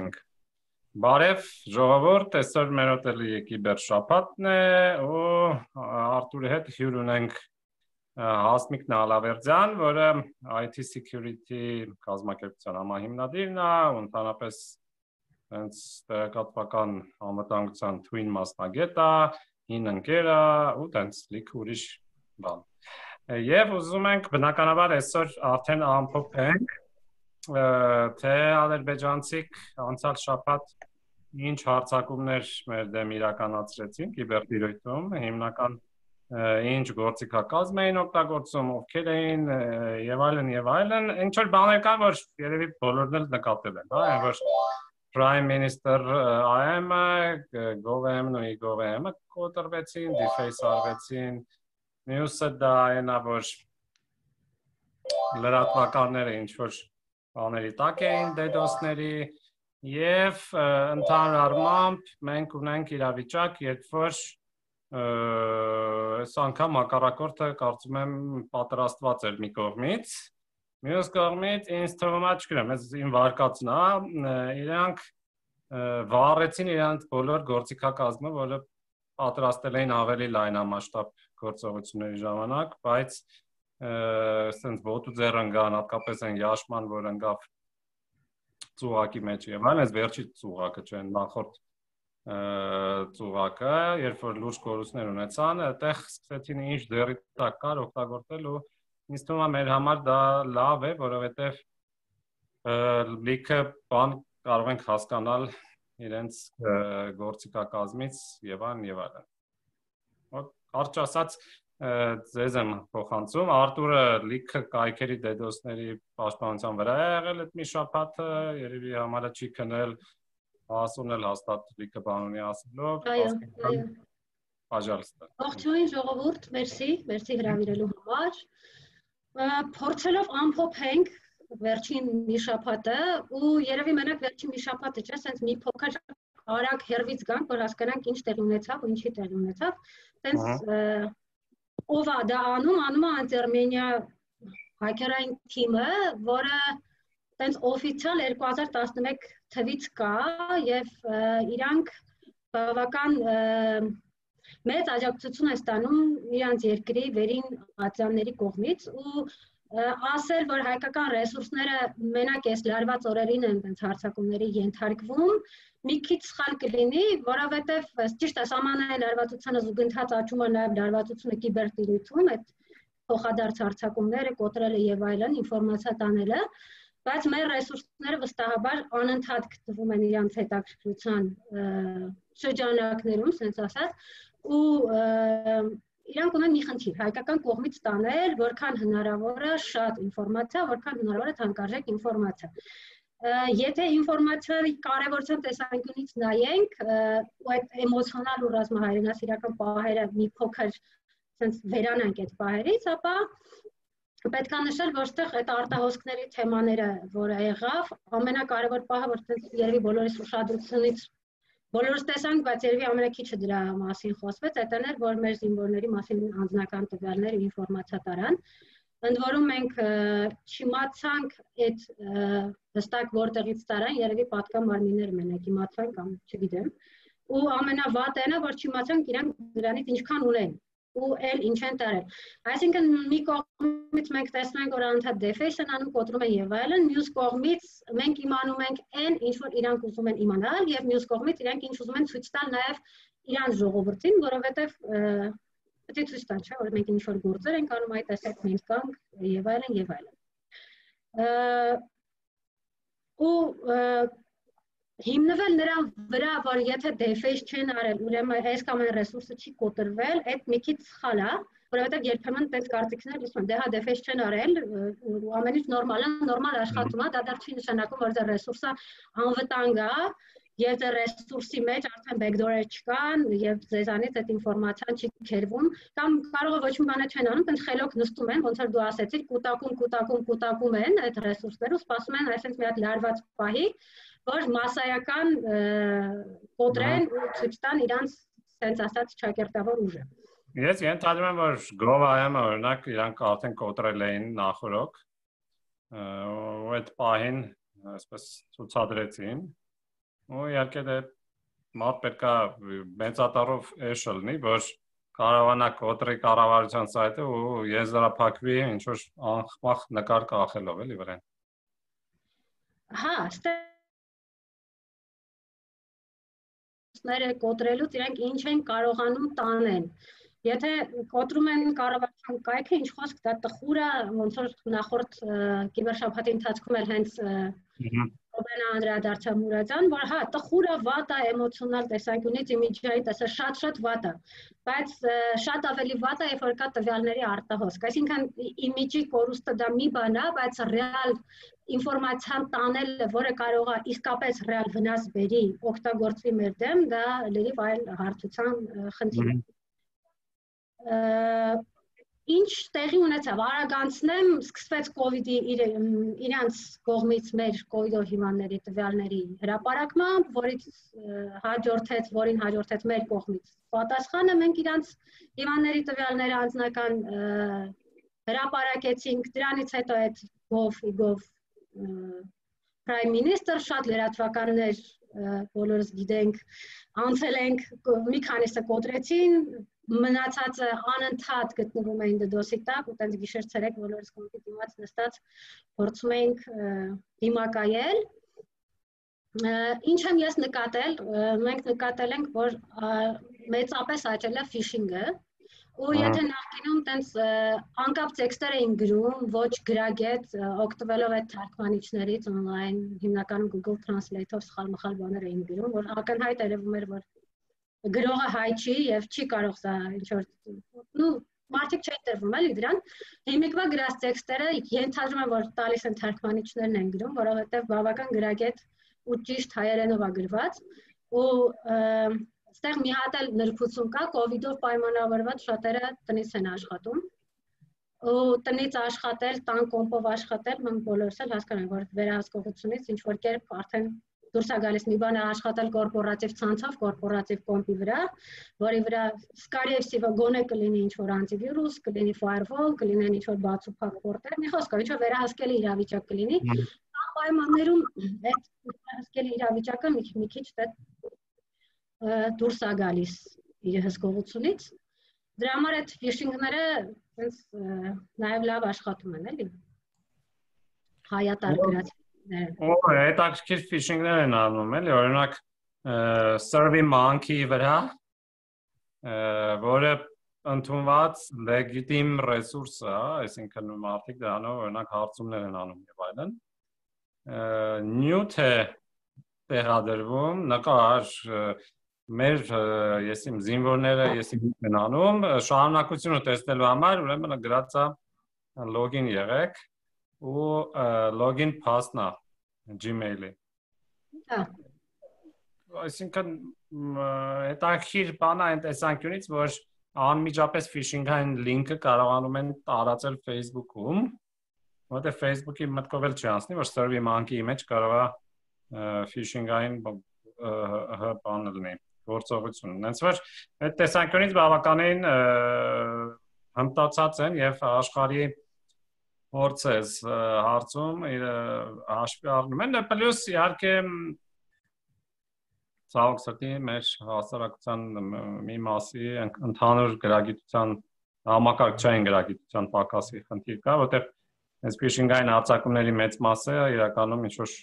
ենք։ Բարև ժողովուրդ, այսօր մեր հոթելի կիբեր շաբաթն է ու Արտուրի հետ հյուր ունենք Հասմիկ Նալավերձյան, որը IT security կազմակերպության համահիմնադիրն է, ընդհանրապես հենց տեղեկատվական անվտանգության twin մասնագետ է, հին ընկեր է ու տենց լիք ուրիշ բան։ Եվ ուզում ենք բնականաբար այսօր արդեն ամփոփենք թե ադրբեջանցիք անցյալ շաբաթ ինչ հարցակումներ մեր դեմ իրականացրեցին կիբերտիրույթում, հիմնական ինչ գործիքակազմ էին օգտագործում, ովքեր էին եւ այլն եւ այլն, ինչ որ բաներ կան, որ երևի բոլորն էլ նկատել են, հա, այն որ Prime Minister AM-ը, GovM-ը, GovM-ը կոտրվեցին, deface արվեցին, մյուսը դա այնա որ լրատվականները ինչ որ բաների տակ էին DDoS-ների եւ ընդհանուր առմամբ մենք ունենք իրավիճակ, երբ որ այս անգամ հակառակորդը կարծում եմ պատրաստված էր մի կողմից մյուս կողմից ինձ թվում է չգիտեմ ես իմ վարկածն է իրանք վառեցին իրանք բոլոր գործիքակազմը որը պատրաստել էին ավելի լայնամասշտաբ գործողությունների ժամանակ բայց ասենց ոտու ձեռն գան, հատկապես այն Յաշման, որ ընկավ ծուղակի մեջ եւ այլն, այս վերջի ծուղակը չէ, նախորդ ծուղակը, երբ որ լուրջ կորուստներ ունեցան, այդտեղ սկսեցին ինչ դերի տակ կար օգտագործել ու ինձ թվում է մեր համար դա լավ է, որովհետեւ լիքը բան կարող ենք հասկանալ իրենց գործիքակազմից եւ այլն եւ այլն։ Կարճ ասած, ձեզ եմ փոխանցում։ Արտուրը լիքը կայքերի դեդոսների պաշտպանության վրա է եղել այդ մի շաբաթը, երևի համարը չի քնել, ասունել հաստատ լիքը բան ունի ասելով։ Այո, այո։ Պաժալստա։ Ողջույն ժողովուրդ, մերսի, մերսի հրավիրելու համար։ Փորձելով ամփոփենք վերջին մի շաբաթը ու երևի մենակ վերջին մի շաբաթը չէ, ասենց մի փոքր արագ հերվից գանք, որ հասկանանք ինչ տեղ ունեցավ ու ինչի տեղ ունեցավ։ Տենց ով է դա անում, անում է Անտերմենիա հակերային թիմը, որը տենց օֆիցիալ 2011 թվից կա եւ իրանք բավական մեծ աջակցություն է ստանում իրանց երկրի վերին ատյանների կողմից ու ասել, որ հայկական ռեսուրսները մենակ այս լարված օրերին են տենց հարցակումների ենթարկվում, մի քիչ սխալ կլինի, որովհետև ճիշտ է, սահմանային լարվածությունը զուգընթաց աճում է նաև լարվածությունը կիբերտիրույթում, այդ փոխադարձ հարցակումները, կոտրելը եւ այլն, ինֆորմացիա տանելը, բայց մեր ռեսուրսները վստահաբար անընդհատ գտնվում են իրանց հետաքրքրության շրջանակներում, ասենց ասած, ու իրանք ունեն մի խնդիր, հայկական կողմից տանել որքան հնարավոր է շատ ինֆորմացիա, որքան հնարավոր է թանկարժեք ինֆորմացիա։ Եթե ինֆորմացիայի կարևորության տեսանկյունից նայենք, ու այդ էմոցիոնալ ու ռազմահայրենասիրական պահերը մի փոքր sense վերանանք այդ պահերից, ապա պետք է նշել, որ ստեղ այդ արտահոսքների թեմաները, որը եղավ, ամենակարևոր պահը, որ երևի բոլորիս ուշադրությունից Բոլորս տեսանք, բայց երևի ամենակիչը դրա մասին խոսվեց, այդն էր, որ մեր զինվորների մասին անձնական տվյալներ ու ինֆորմացիա տարան։ Ընդ որում մենք չիմացանք այդ հստակ որտեղից տարան, երևի պատկա մարմինները մենակ իմացան կամ չգիտեմ։ Ու ամենավատենը, որ չիմացանք իրանք դրանից ինչքան ունեն ու էլ ինչ են տարել։ Այսինքն մի կողմից մենք տեսնում ենք, որ անընդհատ defacing անում, կոտրում են եւ այլն, մյուս կողմից մենք իմանում ենք այն, ինչ որ իրանք ուզում են իմանալ եւ մյուս կողմից իրանք ինչ ուզում են ցույց տալ նաեւ իրանց ժողովրդին, որովհետեւ պետք է ցույց տալ, չէ՞, որ մենք ինչ որ գործեր ենք անում, այդ տեսակ մենք կանք եւ այլն եւ այլն։ ու հիմնվել նրան վրա, որ եթե deface չեն արել, ուրեմն այս կամ այն ռեսուրսը չի կոտրվել, այդ մի քիչ սխալ է, որովհետև երբեմն տես կարծիքներ լսում, դե հա deface չեն արել, ամեն ինչ նորմալ է, նորմալ աշխատում է, դա դեռ չի նշանակում, որ դա ռեսուրսը անվտանգ է, եւ դե ռեսուրսի մեջ արդեն backdoor-եր չկան եւ ձեզանից այդ ինֆորմացիան չի քերվում կամ կարող է ոչ մի բան չեն անում, ընդ խելոք նստում են, ոնց որ դու ասեցիր, կուտակում, կուտակում, կուտակում են այդ ռեսուրսները ու սպասում են այսպես մի հատ լարված պահի, որ massայական կոտրեն ու ցույց տան իրանց sense ասած ճակերտավոր ուժը։ Ես ենթադրում եմ, որ Grove-ը օրինակ իրանք արդեն կոտրել էին նախորոք ու այդ պահին այսպես ցուցադրեցին ու իհարկե դե մարդ պետքա մեծատարով էշը լինի, որ կարողանա կոտրի կառավարության սայթը ու եզրափակվի ինչ որ անխմախ նկար կախելով էլի վրան։ Հա, ստերը կոտրելուց իրենք ինչ են կարողանում տանել։ Եթե կոտրում են կառավարության կայքը, ինչ խոսք դա տխուր է, ոնց որ նախորդ կիբերշաբաթի ընթացքում էլ հենց Ռոբենը անդրադարձա Մուրադյան, որ հա, տխուրը վատ է էմոցիոնալ տեսանկյունից իմիջայի տեսը շատ-շատ վատ է, բայց շատ ավելի վատ է, երբ որ կա տվյալների արտահոսք։ Այսինքն իմիջի կորուստը դա մի բան է, բայց ռեալ ինֆորմացիան տանելը, որը կարող է իսկապես ռեալ վնաս բերի, օգտագործվի մեր դեմ, դա լրիվ այլ հարցության խնդիր է ինչ տեղի ունեցավ արագանցնեմ սկսվեց կ ូវ իդի իրանց կողմից մեր կոիդով հիվանդների տվյալների հրապարակմամբ որից հաջորդեց որին հաջորդեց մեր կողմից պատասխանը մենք իրանց հիվանդների տվյալները անձնական հրապարակեցինք դրանից հետո այդ գով իգով prime minister շատ լրատվականներ բոլորս գիտենք անցել ենք մի քանիսը կոտրեցին մնացածը անընդհատ գտնվում էին դդոսի տակ ու տենց գիշեր ցերեկ բոլորս կոմպի դիմաց նստած փորձում էինք դիմակայել Ինչ եմ ես նկատել, մենք նկատել ենք, որ մեծապես աճել է ֆիշինգը, ու եթե նախկինում տենց անկապ տեքստեր էին գրում, ոչ գրագետ, օգտվելով այդ թարգմանիչներից on-line, հիմնականում Google Translate-ով սխալ-մխալ բաներ էին գրում, որ ակնհայտ երևում էր, որ գրողը հայ չի եւ չի կարող սա ինչ որ նու մարդիկ չեն տրվում էլի դրան հիմիկվա գրած տեքստերը ենթադրում եմ որ տալիս են թարգմանիչներն են գրում որովհետեւ բավական գրագետ ու ճիշտ հայերենով է գրված ու այստեղ մի հատ էլ նրբություն կա կ ូវ իդով պայմանավորված շատերը տնից են աշխատում ու տնից աշխատել, տան կոմպով աշխատել, մենք բոլորս էլ հասկանում ենք, որ վերահսկողությունից ինչ որ կերպ արդեն դուրս է գալիս մի բան է աշխատել կորպորատիվ ցանցով, կորպորատիվ կոմպի վրա, որի վրա սկարիևսիվը գոնե կլինի ինչ որ անտիվիրուս, կլինի firewall, կլինեն ինչ որ բացուփակ պորտեր, մի խոսքով ինչ որ վերահսկելի իրավիճակ կլինի։ Ამ պայմաններում այդ վերահսկելի իրավիճակը մի, մի քիչ դե դուրս է գալիս իր հսկողությունից։ Դրա համար այդ phishing-ները այնց նաև լավ աշխատում են, էլի։ Հայատար գրած Օ, հետաքրքիր ֆիշինգներ են անում, էլի, օրինակ Survey Monkey-ի վրա, որը ընդունված լեգիտիմ ռեսուրս է, այսինքն մարդիկ դրանով օրինակ հարցումներ են անում եւ այլն։ Նյութ է տեղադրվում, նկար մեր եսիմ զինվորները եսիմ են անում, շարունակությունը տեսնելու համար ուրեմն գրածա լոգին եղեք ու լոգին փասնա Gmail-ի։ Հա։ Այսինքն հետաքրիր բան այն տեսանկյունից, որ անմիջապես phishing-ային լինքը կարողանում են տարածել Facebook-ում, որտեղ Facebook-ի մտքով էլ չի անցնի, որ Survey Monkey-ի մեջ կարող է phishing-ային բան լինի գործողություն։ Հենց որ այդ տեսանկյունից բավականին հմտացած են եւ աշխարհի փորձես հարցում հաշվի առնում են, պլյուս իհարկե ցավոք սրտի մեր հասարակության մի մասի ընդհանուր գրագիտության համակարգչային գրագիտության պակասի խնդիր կա, որտեղ այս phishing-ային արձակումների մեծ մասը իրականում ինչ որ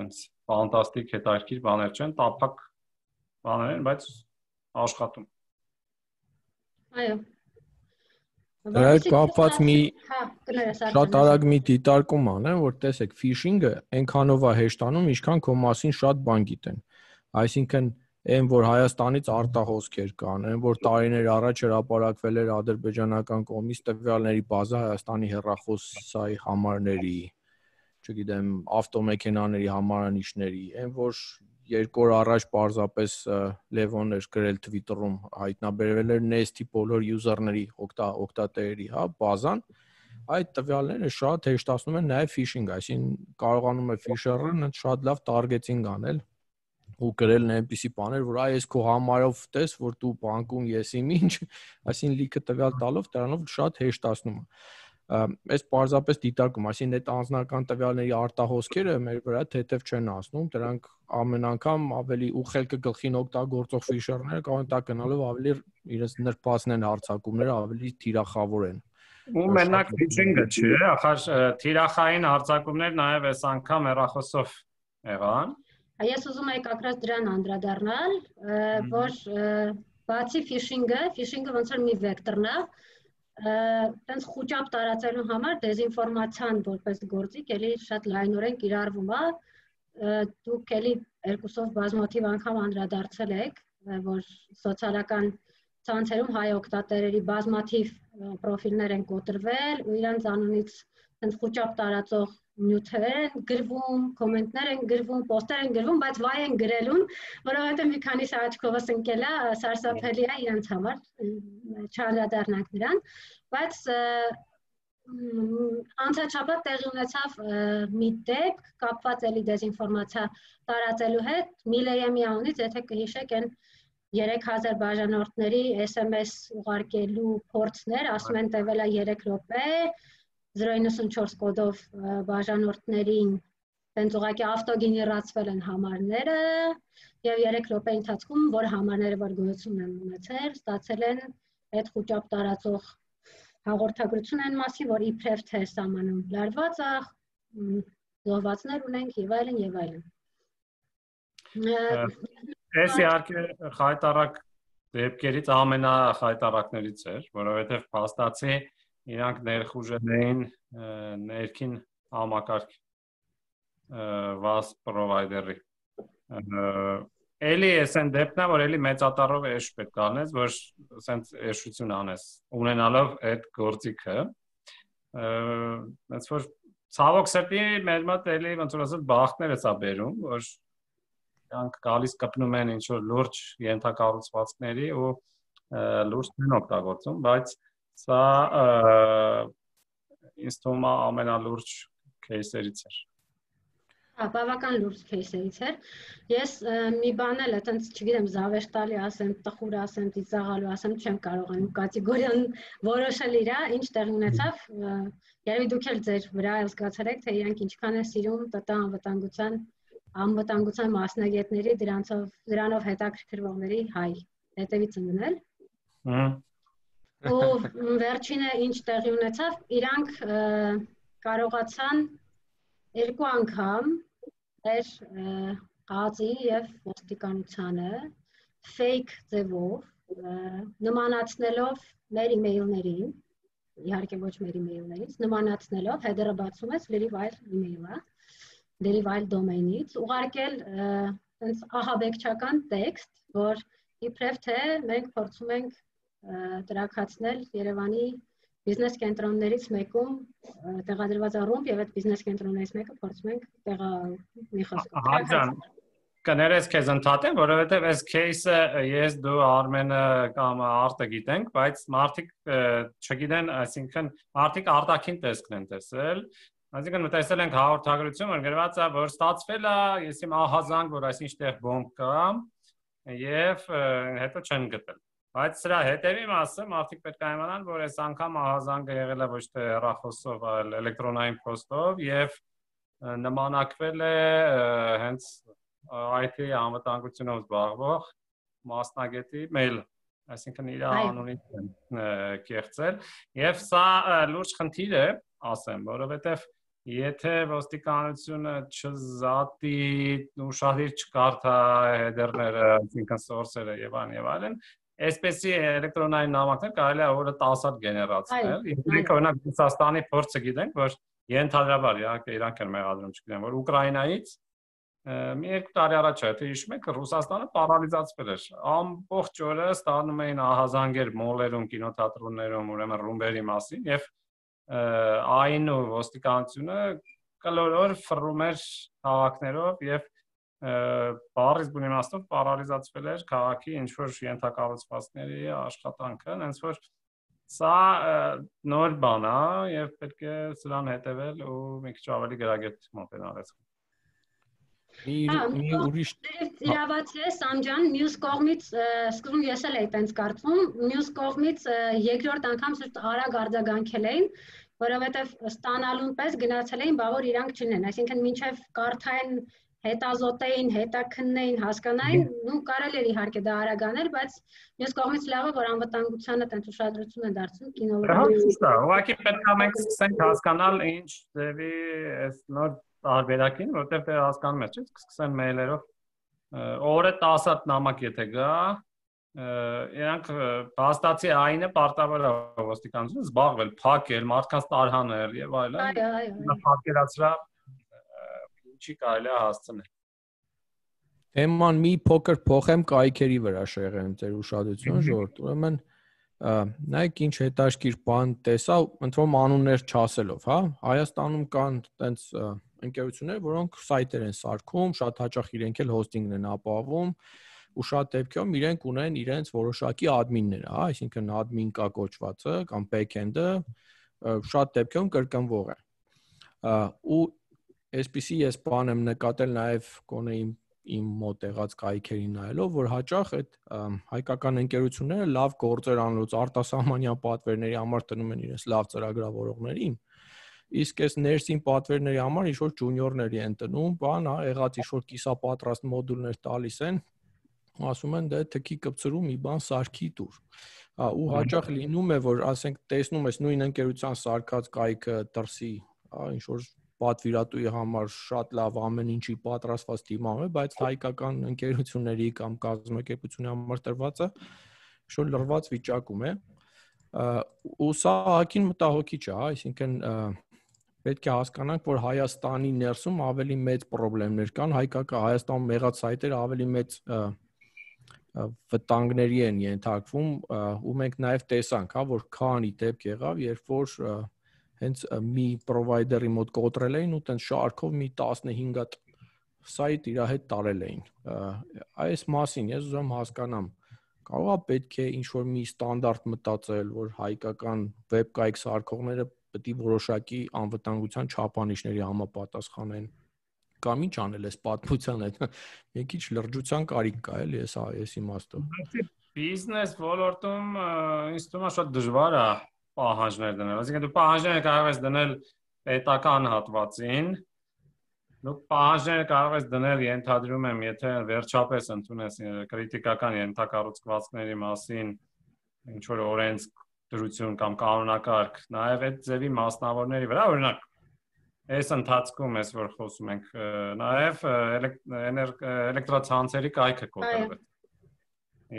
այնց ֆանտաստիկ հետաքրքիր բաներ չեն, տափակ բաներ են, բայց աշխատում։ Այո, Դրա հետ կապված մի հա, շատ արագ մի դիտարկում անեմ, որ տեսեք, ֆիշինգը այնքանով է հեշտանում, ինչքան քո մասին շատ բան գիտեն։ Այսինքն, այն որ Հայաստանից արտահոսքեր կան, այն որ տարիներ առաջ հրապարակվել էր ադրբեջանական կողմից տվյալների բազա Հայաստանի հեռախոսայի համարների, չգիտեմ, ավտոմեքենաների համարանիշների, այն որ երկու օր առաջ պարզապես Լևոնն էր գրել Twitter-ում հայտնաբերվել էր Nest-ի բոլոր user-ների օգտա օգտատերերի, հա, բազան այդ տվյալները շատ հեշտացնում են նաև phishing, այսինքն կարողանում է fisher-ը շատ լավ targeting անել ու գրել այնպիսի բաներ, որ այ ես քո համարով տես, որ դու բանկում ես իմ ինչ, այսինքն լիքը տվյալ տալով դրանով շատ հեշտացնում է այս պարզապես դիտարկում, այսինքն այդ անձնական տվյալների արտահոսքերը մեր վրա թեթև չեն ասնում, դրանք ամեն անգամ ավելի ուխելքը գլխին օգտագործող ֆիշերները կարող են տա գնալով ավելի իրենց նրբացնեն հարցակումները, ավելի թիրախավոր են։ Ու մենակ ֆիշինգը չէ, ախր թիրախային հարցակումներ նաև այս անգամ հեռախոսով եղան։ Ես ուզում եի կակրած դրան անդրադառնալ, որ բացի ֆիշինգը, ֆիշինգը ոնց որ մի վեկտորն է, տենց խոճապ տարածելու համար դեզինֆորմացիան որպես գործիք էլի շատ լայնորեն կիրառվում է դուք էլի երկուսով բազմաթիվ անգամ անդրադարձել եք որ սոցիալական ցանցերում հայ օկտատերերի բազմաթիվ պրոֆիլներ են կոտրվել ու իրանց անունից տենց խոճապ տարածող նյութեր են գրվում, կոմենտներ են գրվում, պոստեր են գրվում, բայց վայ են գրելուն, որովհետև մի քանի սաճկովս ընկել է, սարսափելի է իրանց համար, չանդրադառնանք նրան, բայց անցաչափած տեղի ունեցավ մի դեպք կապված էլի դեզինֆորմացիա տարածելու հետ, Միլեյեմի անունից, եթե կհիշեք, այն 3000 բաժանորդների SMS ուղարկելու փորձներ, ասում են տևել է 3 րոպե, 094 կոդով բաժանորդներին տենց ուղղակի ավտոգեներացվել են համարները եւ 3 րոպեի ընթացքում որ համարները որ գոյություն են ունեցել, ստացել են այդ խոճապ տարածող հաղորդագրություն են մասին, որ իբրև թե սահմանում լարված է, զոհվածներ ունենք եւ այլն եւ այլն։ Այս իհարկե խայտարակ դեպքերից ամենախայտարակներից էր, որովհետեւ փաստացի իրանք ներխուժել էին ներքին համակարգ VAS provider-ի Էլի էսեն դեպքն է, որ էլի մեծատարով էշ պետք անես, որ սենց էշություն անես, ունենալով այդ գործիքը։ Այնց որ ցավոք սրտի մեր մոտ էլի ոնց որ ասած բախտներ է սա բերում, որ իրանք գալիս կպնում են ինչ որ լուրջ ենթակառուցվածքների ու լուրջ են օգտագործում, բայց Սա ինձ թվում է ամենալուրջ кейսերից էր։ Հա, բավական լուրջ кейսերից էր։ Ես մի բան էլ այտենց, չգիտեմ, զավեշտալի ասեմ, տխուր ասեմ, ծիծաղալու ասեմ, չեմ կարող այն կատեգորիան որոշել իրա, ինչ տեղ ունեցավ։ Երևի դուք էլ ձեր վրա էլ զգացել եք, թե իրանք ինչքան է սիրում ՏՏ անվտանգության անվտանգության մասնագետների, դրանցով դրանով հետաքրքրվողների հայ հետևից ընդունել։ Հա ու վերջինը ինչ տեղի ունեցավ, իրանք կարողացան երկու անգամ էր գազի եւ ոստիկանությանը fake ձևով նմանացնելով մեր email-ներին իհարկե ոչ մեր email-ներից նմանացնելով header-ը բացում ես derive email-ը derive domain-ից ուղարկել այնց ահաբեկչական տեքստ որ իբրև թե մենք փորձում ենք տրակացնել Երևանի բիզնես կենտրոններից մեկում տեղադրված առումբ եւ այդ բիզնես կենտրոններից մեկը փորձում ենք տեղա մի խոսք։ Հա ջան, կներես քեզ ընդհատեմ, որովհետեւ այս кейսը ես դու Արմենը կամ Արտը գիտենք, բայց մարդիկ չգիտեն, այսինքն մարդիկ արտաքին տեսքն են տեսել։ Այսինքն մտածել ենք հաղորդագրություն, որ գրված է, որ ստացվել է, ես իմ ահազանգ, որ այսինչ տեղ բոմբ կա, եւ հետո չեն գտել։ Բայց սրա հետևի մասը մարդիկ պետք է իմանան, որ այս անգամ ահազանգը եղել է ոչ թե հեռախոսով, այլ էլեկտրոնային փոստով եւ նմանակվել է հենց IT անվտանգությունով զբաղվող մասնագետի մեյլը այսինքն իր անունից են կեղծել եւ սա լուրջ խնդիր է ասեմ որովհետեւ եթե ոստիկանությունը չզատի ու շահիր չկարդա header-ները, այսինքն source-երը եւ այլն եւ այլն, այսպեսի էլեկտրոնային նամակներ կարելի է օրը 10 հատ գեներացնել։ Մենք օրինակ Ռուսաստանի փորձը գիտենք, որ ենթադրաբար իհարկե իրանք են մեղադրում, չգիտեմ, որ Ուկրաինայից մի երկու տարի առաջ եթե հիշում եք Ռուսաստանը պարալիզացվել էր ամբողջ օրը ստանում էին ահազանգեր մոլերում կինոթատրոններում ուրեմն ռումբերի մասին եւ այն ու ոստիկանությունը կլորոր ֆռում էր քաղաքներով եւ բառից բուն իմաստով պարալիզացվել էր քաղաքի ինչ որ ենթակառուցվածքների աշխատանքը, հենց որ սա նոր բան է եւ պետք է սրան հետեւել ու մի քիչ ավելի գրագետ մոտենալ այս Մի մի ուրիշ իրավացի է Սամջան, մյուս կողմից սկզբում ես էլ էի տենց կարծում, մյուս կողմից երկրորդ անգամ սուրտ արագ արձագանքել էին որովհետև ստանալուն պես գնացել էին, բա որ իրանք չնեն, այսինքն մինչև կարթային հետազոտեին, հետաքննեին, հասկանային, ու կարելի էր իհարկե դա արագանել, բայց մյուս կողմից լավը որ անվտանգությանը տենց ուշադրություն է դարձնում կինոլոգիայի։ Հա, ուղղակի պետք է մենք սկսենք հասկանալ ինչ դեպի այս նոր տարբերակին, որտեղ դե հասկանում ես, չէ՞, սկսեն մեյլերով օրը 10 հատ նամակ եթե գա, իրանք փաստացի այնը պարտավոր է ոստիկանությունը զբաղվել, փակել, մարդկանց տարհանել եւ այլն։ Այո, այո։ Փակելացրա ինչի կարելի է հասցնել։ Թեման մի փոքր փոխեմ կայքերի վրա շեղեմ ձեր ուշադրությունը ժողովուրդ։ Ուրեմն նայեք ինչ հետաքրքիր բան տեսա, ընտրում անուններ չասելով, հա։ Հայաստանում կան տենց ընկերություններ, որոնք սայթեր են սարքում, շատ հաճախ իրենք էլ հոստինգն են ապահովում ու շատ դեպքերում իրենք ունեն իրենց որոշակի admin-ները, հա, այսինքն admin կա կոչվածը կամ backend-ը շատ դեպքերում կրկնվող է։ ու այսպիսի ես բան եմ նկատել նաև կոնե իմ իմ մոտ եղած կայքերին նայելով, որ հաճախ այդ հայկական ընկերությունները լավ գործեր անելուց արտասահմանյան պատվերների համար տնում են իրենց լավ ծրագրավորողներին, իսկ այս ներսին պատվերների համար ինչ որ ջունիորների են տնում, բան, հա, եղած ինչ որ կիսապատրաստ մոդուլներ տալիս են, ասում են դե թքի կպցրու մի բան սարքի տուր։ Հա, ու հաճախ լինում է, որ ասենք տեսնում ես նույն ընկերության սարքած կայքը դրսի, հա, ինչ որ պատվիրատուի համար շատ լավ ամեն ինչի պատրաստված դիմանում է, բայց հայկական ընկերությունների կամ կազմակերպությունների համար տրվածը շոտ լրված վիճակում է։ Ու սա հակին մտահոգիչ է, այսինքն պետք է հասկանանք, որ Հայաստանի ներսում ավելի մեծ խնդիրներ կան, հայկական Հայաստանում եղած սայթերը ավելի մեծ վտանգների են ենթարկվում ու մենք նաև տեսանք, հա, որ քանի դեպք եղավ, երբ որ հենց մի provider-ի մոտ կոտրել էին ու տենց շարքով մի 15 հատ սայթ իր հետ տարել էին։ Այս մասին ես ուզում հասկանամ կարողա պետք է ինչ որ մի ստանդարտ մտածել, որ հայկական վեբ կայք սարքողները պետք է որոշակի անվտանգության չափանիշների համապատասխանեն կամ ինչ անել էս պատմության հետ։ Մի քիչ լրջության կարիք կա էլի, ես այս իմաստով։ Բիզնես ոլորտում ինձ թվում է շատ դժվար է պահանջներ դնել։ Այսինքն դու պահանջները կարող ես դնել պետական հատվածին, դու պահանջները կարող ես դնել ենթադրում եմ, եթե վերջապես ընդունես քրիտիկական ենթակառուցվածքների մասին ինչ որ օրենսք դրություն կամ կանոնակարգ, նաև այդ ձևի մասնավորների վրա, օրինակ այս ընթացքում ես որ խոսում ենք նաև էլեկտրոցանցերի կայքը կոտրվել։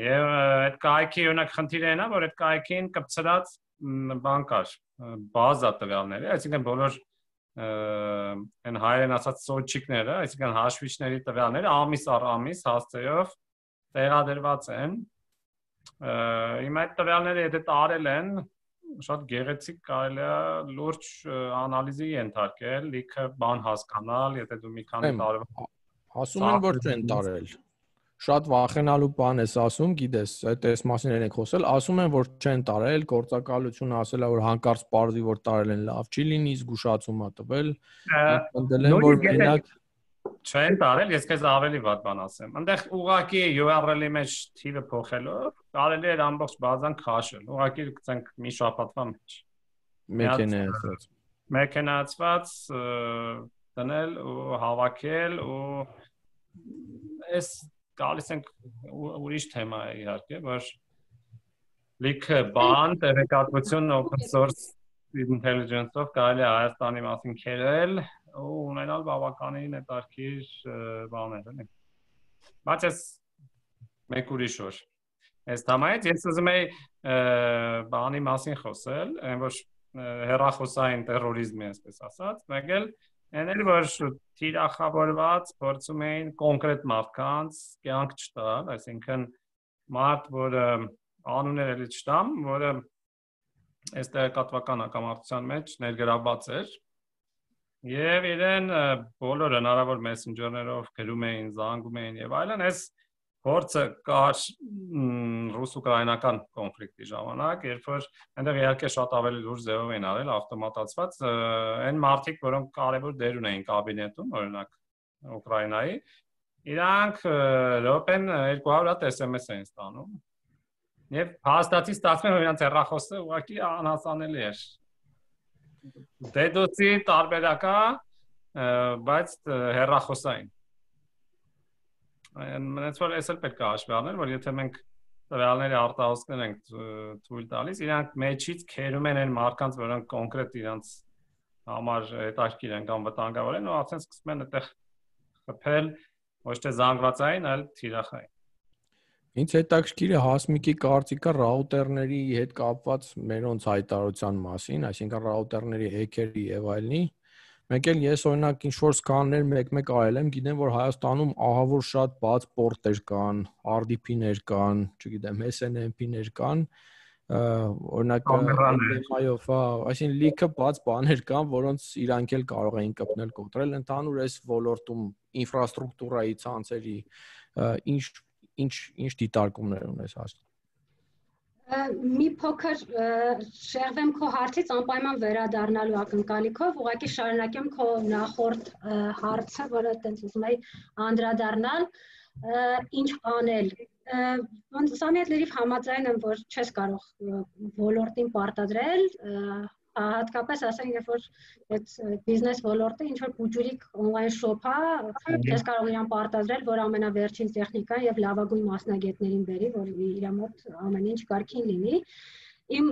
Եվ այդ կայքի օրինակ խնդիրը նա, որ այդ կայքին կպցրած բան կար, բազա տվյալների, այսինքն բոլոր այն հայերեն ասած սոչիկները, այսինքն հաշվիչների տվյալները ամիս առ ամիս հասցեով տեղադրված են։ Հիմա այդ տվյալները եթե տարել են, շատ գեղեցիկ կարելի է լուրջ անալիզի ենթարկել, լիքը բան հասկանալ, եթե դու մի քանի տարվա ասում են որ չեն տարել շատ վախենալու բան ես ասում, գիտես, այդ էս մասին ենք խոսել, ասում են որ չեն տարել, գործակալությունը ասել է որ հանկարծ parzի որ տարել են լավ չի լինի, զգուշացում ա տվել։ Ընդդել են որ մենակ չեն տարել, ես քեզ ավելի վատ բան ասեմ։ Այնտեղ ուղակի URL-ի մեջ թիվը փոխելով կարելի է ամբողջ բազան քաշել։ Ուղակի գցենք մի շաբաթվա մեջ։ Մեքենայացված։ Մեքենայացված դնել ու հավաքել ու այս գալիս ենք ուրիշ թեմա է իհարկե, որ լիքը բան, տեղեկատվություն open source intelligence-ով կարելի է Հայաստանի մասին քերել ու ունենալ բավականին հետաքրքիր բաներ, էլի։ Բայց ես մեկ ուրիշ օր Այս թեմայից ես ուզում եի բանի մասին խոսել, այն որ հերախոսային terrorism-ի, այսպես ասած, մեկ էլ Այն էլ որ թիրախավորված փորձում էին կոնկրետ մարդկանց կյանք չտալ, այսինքն մարդ, որը անուններ էլի չտամ, որը այս տեղեկատվական հակամարտության մեջ ներգրավված էր եւ իրեն բոլոր հնարավոր մեսենջերներով գրում էին, զանգում էին եւ այլն, այս փորձը կար ռուս-ուկրաինական կոնֆլիկտի ժամանակ, երբ որ այնտեղ իհարկե շատ ավելի լուրջ ձևով են արել ավտոմատացված այն մարտիկ, որոնք կարևոր դեր ունեին կաբինետում, օրինակ Ուկրաինայի, իրանք րոպեն 200 հատ SMS էին ստանում։ Եվ հաստատի ստացվում է իրանք հեռախոսը ուղղակի անհասանելի էր։ DDoS-ի տարբերակա, բայց հեռախոսային։ Մնաց որ էս էլ պետք է հաշվի առնել, որ եթե մենք տվյալների արտահոսքներ ենք թույլ տալիս, իրանք մեջից քերում են այն մարդկանց, որոնք կոնկրետ իրանց համար հետաքրքիր են կամ վտանգավոր են, ու արդեն սկսում են այդտեղ խփել ոչ թե զանգվածային, այլ թիրախային։ Ինչ հետաքրքիր է հասմիկի կարծիքը ռաուտերների հետ կապված մերոնց հայտարարության մասին, այսինքն ռաուտերների հեքերի եւ այլնի։ Մեկ էլ ես օրինակ ինչ որ սկաններ մեկ-մեկ արել եմ, գիտեմ որ Հայաստանում ահավոր շատ բաց պորտեր կան, RDP-ներ կան, չգիտեմ, SNMP-ներ կան, օրինակ թեմայով, հա, այսինքն լիքը բաց բաներ կան, որոնց իրանք էլ կարող էին կպնել կոտրել ընդհանուր այս ոլորտում ինֆրաստրուկտուրայի ցանցերի ինչ ինչ ինչ դիտարկումներ ունես հասնում մի փոքր շեղվեմ քո հարցից անպայման վերադառնալու ակնկալիքով, ուղղակի շարունակեմ քո նախորդ հարցը, որը տենց ուզում եի անդրադառնալ, ինչ անել ոնց սամի հետ լրիվ համաձայն եմ, որ չես կարող ոլորտին պարտադրել, հատկապես ասենք երբ որ այդ բիզնես ոլորտը ինչ որ բուջուրիկ on-line shop-ա, ես կարող իրան պարտադրել, որ ամենավերջին տեխնիկան եւ լավագույն մասնագետներին բերի, որ իր մոտ ամեն ինչ կարգին լինի իմ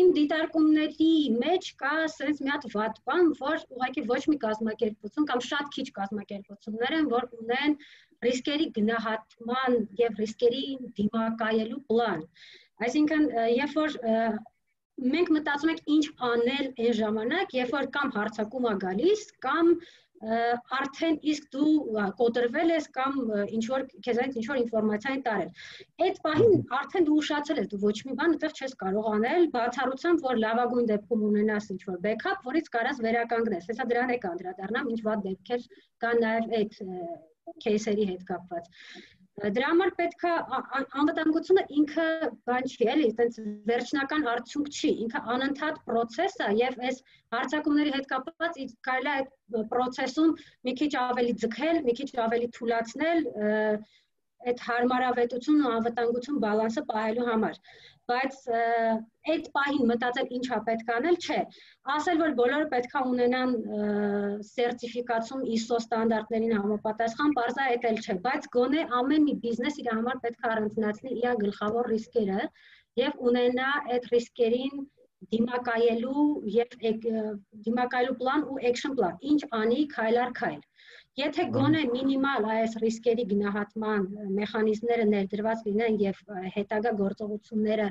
իմ դիտարկումների մեջ կա sense մի հատ վատ բան, որ ուղղակի ոչ մի կազմակերպություն կամ շատ քիչ կազմակերպություններ են, որ ունեն ռիսկերի գնահատման եւ ռիսկերի դիմակայելու պլան։ Այսինքն, երբ որ մենք մտածում ենք ինչ անել այն ժամանակ, երբ որ կամ հարցակում է գալիս, կամ արդեն իսկ դու կոտրվել ես կամ ինչ որ քեզանից ինչ որ ինֆորմացիա են տարել։ Այդ պահին արդեն դու ուշացել ես, դու ոչ մի բան այդտեղ չես կարող անել, բացառությամբ որ լավագույն դեպքում ունենաս ինչ որ բեքափ, որից կարաս վերականգնես։ Հեսա դրան է կանդրադառնամ, ինչ ված դեպքեր կան նաև այդ кейսերի հետ կապված դրա համար պետքա անվտանգությունը ինքը բան չի էլի, այտենց վերջնական արդյունք չի, ինքը անընդհատ process է եւ այս հարցակումների հետ կապված կարելի է այդ process-ում մի քիչ ավելի ձգել, մի քիչ ավելի թույլաtsնել այդ հարմարավետություն ու անվտանգություն բալանսը պահելու համար բայց այդ պահին մտածել ինչա պետք անել, չէ։ Ասել որ բոլորը պետքա ունենան սերտիֆիկացում ISO ստանդարտներին համապատասխան, բարձա այդ էլ չէ, բայց գոնե ամեն մի բիզնես իր համար պետք է առանձնացնի իր գլխավոր ռիսկերը եւ ունենա այդ ռիսկերին դիմակայելու եւ դիմակայելու պլան ու action plan։ Ինչ անի քայլ առ քայլ։ Եթե գոնե մինիմալ այս ռիսկերի գնահատման մեխանիզմները ներդրված լինեն եւ հետագա գործողությունները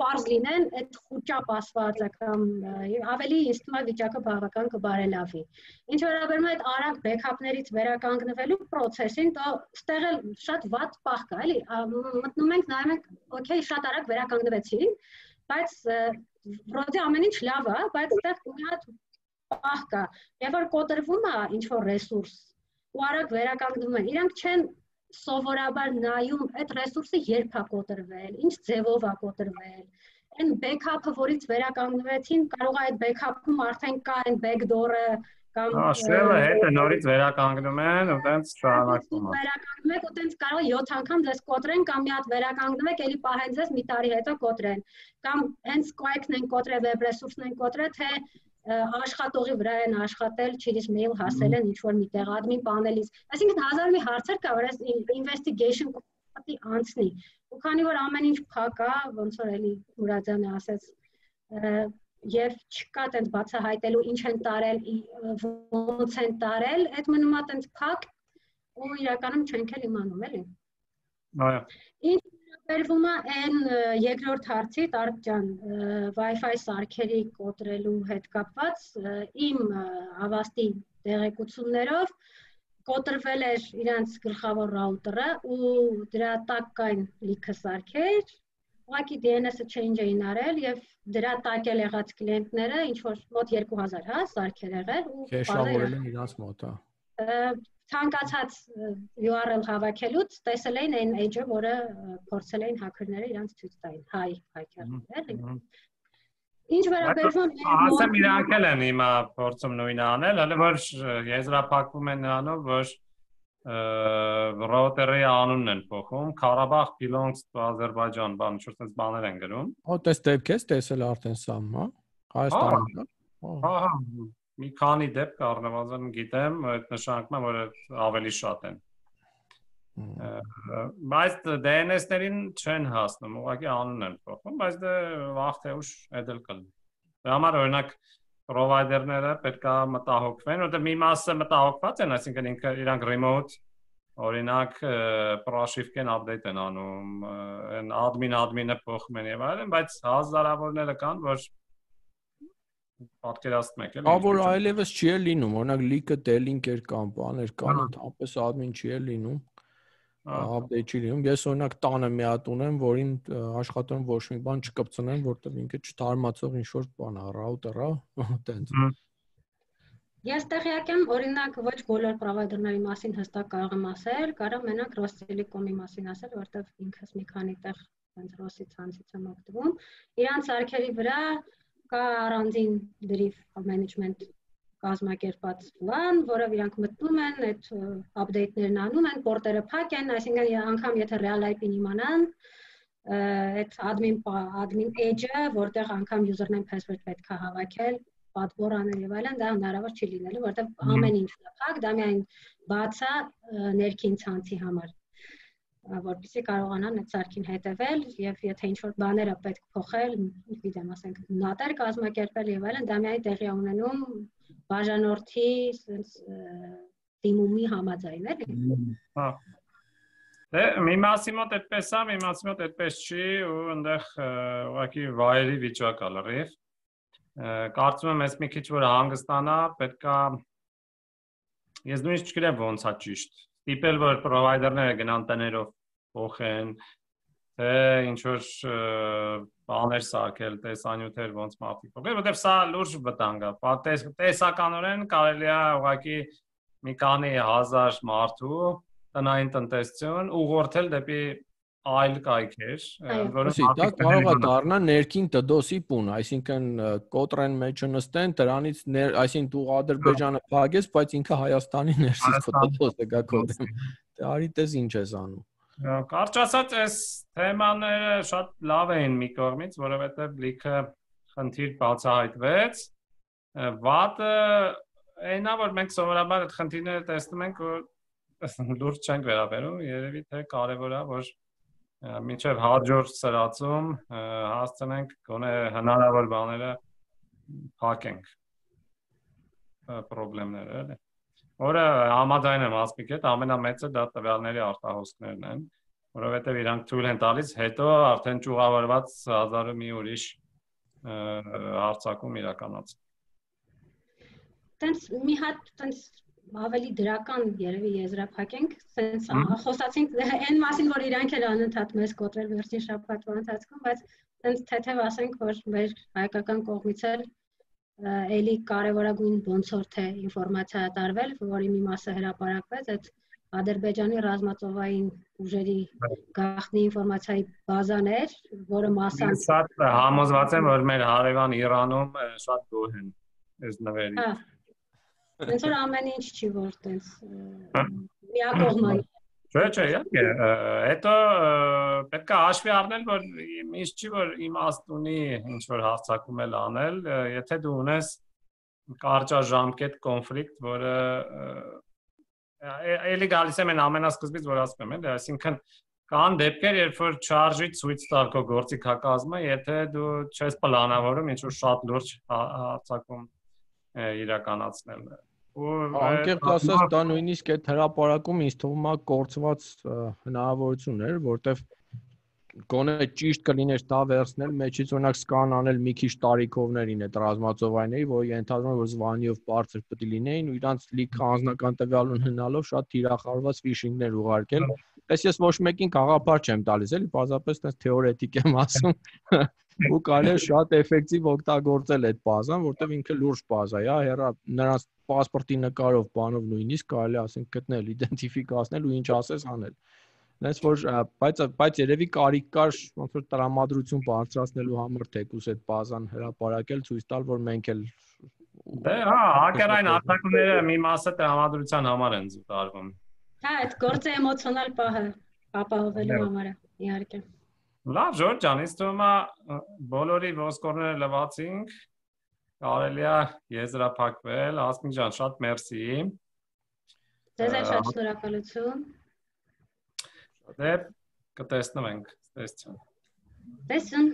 պարզ լինեն, այդ խոճապ ասվածը կամ ավելի է վիճակը բավական կբարելավի։ Ինչ վերաբերում է այդ արագ բեքափներից վերականգնվելու process-ին, դա ստեղ էլ շատ վատ պահ կա, էլի։ Մտնում ենք, նայում ենք, օքեյ, շատ արագ վերականգնվեցին, բայց վրոդի ամեն ինչ լավ է, բայց այդտեղ մի հատ պահ կա, երբ որ կոտրվում է ինչ որ ռեսուրս ու արագ վերականգնում են, իրանք չեն սովորաբար նայում այդ ռեսուրսը երբ է կոտրվել, ինչ ձևով է կոտրվել, այն backup-ը, որից վերականգնվեցին, կարող է այդ backup-ում արդեն կա այն backdoor-ը կամ Աշելը հետը նորից վերականգնում են ու տենց շարունակվում է։ Վերականգնում եք ու տենց կարող է 7 անգամ ձեզ կոտրեն կամ մի հատ վերականգնում եք, ելի պահեն ձեզ մի տարի հետո կոտրեն։ Կամ հենց Squike-ն են կոտրել, web resource-ն են կոտրել, թե աշխատողի վրա են աշխատել, չիրիս մեյլ հասել են ինչ որ միտեղ admin պանելից։ Այսինքն հազար մի հարցեր կա, որ այս investigation պատի անցնի։ Ու քանի որ ամեն ինչ փակ է, ոնց որ էլի Մուրադյանը ասաց, եւ չկա տենց բացահայտելու ինչ են տարել, ոնց են տարել, այդ մնում է տենց փակ ու իրականում չենք էլ իմանում, էլի։ Այո։ վերվում է այն երկրորդ հարցի Տարկ ջան Wi-Fi սարքերի կոտրելու հետ կապված իմ ավաստի տեղեկություններով կոտրվել էր իրանց գլխավոր ռաուտերը ու դրա տակ կային լիքը սարքեր ուղղակի DNS-ը change էին արել եւ դրա տակ էլ եղած կլիենտները ինչ որ մոտ 2000 հա սարքեր եղել ու են իրանց մոտ հա ցանկացած URL հավաքելուց տեսել էին այն edge-ը, որը փորձել էին հաքերները իրանց ցույց տային, հայ հաքերները։ Ինչ վերաբերվում է ասեմ իրանք էլ են հիմա փորձում նույնը անել, հələ որ եզրափակվում են նրանով, որ ռոուտերի անունն են փոխում, Karabakh belongs to Azerbaijan, բան, ինչ որ sense բաներ են գրում։ Հո տես դեպք ես տեսել արդեն սա, հա։ Հայաստանում։ Հա, հա, մի քանի դեպք առնվազն գիտեմ, այդ նշանակում է, որ ավելի շատ են։ Բայց DNS-ներին չեն հասնում, ուղղակի անունն են փոխում, բայց դե վաղ թե ուշ էդել կլինի։ Դրա համար օրինակ provider-ները պետքա մտահոգվեն, որտեղ մի մասը մտահոգված են, այսինքն ինքը իրանք remote օրինակ proshifken update են անում, այն admin admin-ը փոխում են եւ այլն, բայց հազարավորները կան, որ պատկերացնում եք, էլի։ Ա որ այլևս չի է լինում, օրինակ լիկը դելինքեր կան, բաներ կան, ընդհանրապես admin չի է լինում update չի լինում։ Ես օրինակ տանը մի հատ ունեմ, որին աշխատում ոչ մի բան չկպցնեմ, որտեղ ինքը չթարմացող ինչ որ բան է, ռաուտերա, տենց։ Ես տեղյակ եմ, օրինակ ոչ բոլոր պրովայդերների մասին հստակ կարող եմ ասել, կարող մենակ Ռոստելեկոմի մասին ասել, որտեղ ինքս մի քանի տեղ հենց Ռոսի ցանցից եմ օգտվում։ Իրանց արկերի վրա կա առանձին դրիվ management կազմակերպած plan, որով իրանք մտնում են, այդ update-ներն անում են, պորտերը փակ են, այսինքն անգամ եթե real IP-ն իմանան, այդ admin admin edge-ը, որտեղ անգամ username password պետք է հավաքել, պատվոր անել եւ այլն, դա հնարավոր չի լինելու, որտեղ ամեն ինչ է փակ, դա միայն բաց է ներքին ցանցի համար որպեսզի կարողանան այդ սարքին հետևել եւ եթե ինչ որ բաներ է պետք փոխել, գիտեմ, ասենք նատեր կազմակերպել եւ այլն, դա միայն տեղի ունենում բաժանորդի sense դիմումի համաձայն էլի։ Հա։ Դե մի մասի մոտ այդպես է, մի մասի մոտ այդպես չի ու այնտեղ ուղղակի վայրի վիճակ է լրիվ։ Կարծում եմ, ես մի քիչ որ հանգստանա, պետքա ես նույնիսկ չգիտեմ ոնց է ճիշտ ստիպել որ պրովայդերները գնան տներով փոխեն թե ինչ որ բաներ սարքել, տեսանյութեր ոնց մարդիկ փոխել, որտեղ սա լուրջ վտանգ է։ Տես, տեսականորեն կարելի է ուղղակի մի քանի հազար մարդու տնային տնտեսություն ուղղորդել դեպի այլ կայքեր, որոնք դա կարող է դառնալ ներքին DDoS-ի պուն, այսինքն կոտրեն մեջը նստեն, դրանից այսինքն դու Ադրբեջանը փակես, բայց ինքը Հայաստանի ներսից DDoS-ը գա կոդեմ։ Դե արի տես ինչ ես անում։ Կարճ ասած, այս թեմաները շատ լավ էին մի կողմից, որովհետև լիքը խնդիր բացահայտվեց։ Վատը այնա որ մենք սովորաբար այդ խնդիրները տեսնում ենք, որ լուրջ չենք վերաբերում, երևի թե կարևոր է, որ մինչև հաջորդ սրացում հասցնենք գոնե հնարավոր բաները փակենք խնդիրները էլի որը համաձայն եմ ասպիկ հետ ամենամեծը դա տվյալների արտահոսքներն են որովհետև իրանք թույլ են տալիս հետո արդեն ճուղավորված հազարը մի ուրիշ հարցակում իրականացնել տենց մի հատ տենց ավելի դրական երևի եզրափակենք, սենց խոսացինք այն մասին, որ իրանք էլ անընդհատ մեզ կոտրել վերջին շաբաթվա ընթացքում, բայց սենց թեթև ասենք, որ մեր հայկական կողմից էլ էլի կարևորագույն ոնցորդ է ինֆորմացիա տարվել, որի մի մասը հրապարակվեց, այդ Ադրբեջանի ռազմածովային ուժերի գաղտնի ինֆորմացիայի բազաներ, որը մասամբ շատ համոզված եմ, որ մեր հարևան Իրանում շատ գոհ են այս նվերից։ Հա Ոնց որ ամեն ինչ չի որ տես միակողմանի։ Չէ, չէ, իհարկե։ Հետո պետք է հաշվի առնել, որ ինչ չի որ իմաստ ունի ինչ որ հարցակում էլ անել, եթե դու ունես կարճաժամկետ կոնֆլիկտ, որը էլի գալիս եմ ամենասկզբից, որ ասում եմ, էլի, այսինքն կան դեպքեր, երբ որ charge-ի ցույց տալ քո գործիք հակազմը, եթե դու չես պլանավորում ինչ որ շատ լուրջ հարցակում իրականացնել անկեղծ ասած դա նույնիսկ այդ հրաապարակում ինձ թվում է կորցված հնարավորություն էր որտեվ գոնե ճիշտ կլիներ դա վերցնել մեջից օրինակ սկան անել մի քիչ տարիքովներին այդ ռազմածովայների որ ենթադրում որ զվանիով բարձր պետք է լինեին ու իրանց լիքը անձնական տվյալ ունենալով շատ թիրախավորված ֆիշինգներ ուղարկել Այս ես ոչ մեկին գաղափար չեմ տալիս, էլի բազապես այնպես թեորետիկ եմ ասում։ Ու կարելի է շատ էֆեկտիվ օգտագործել այդ բազան, որտեվ ինքը լուրջ բազա է, հերա նրանց паспорտի նկարով, բանով նույնիսկ կարելի ասենք գտնել, իդենտիֆիկացնել ու ինչ ասես անել։ Դες որ բայց բայց երևի կարիք կար ոնց որ տրամադրություն բարձրացնելու համար թեկուս այդ բազան հրապարակել ցույց տալ որ մենք էլ Դե հա, հակերային արտակները մի մասը տրամադրության համար են զուտարվում։ Հա, այդ գործը էմոցիոնալ պահը ապահովելու համար է, իհարկե։ Լավ, Ժորժ ջան, ինձ թվում է բոլորի ոսկորները լվացինք։ Կարելի է եզրափակվել, Ասմին ջան, շատ մերսի։ Ձեզ էլ շատ շնորհակալություն։ Դե կտեսնվենք, տեսցան։ Տեսուն։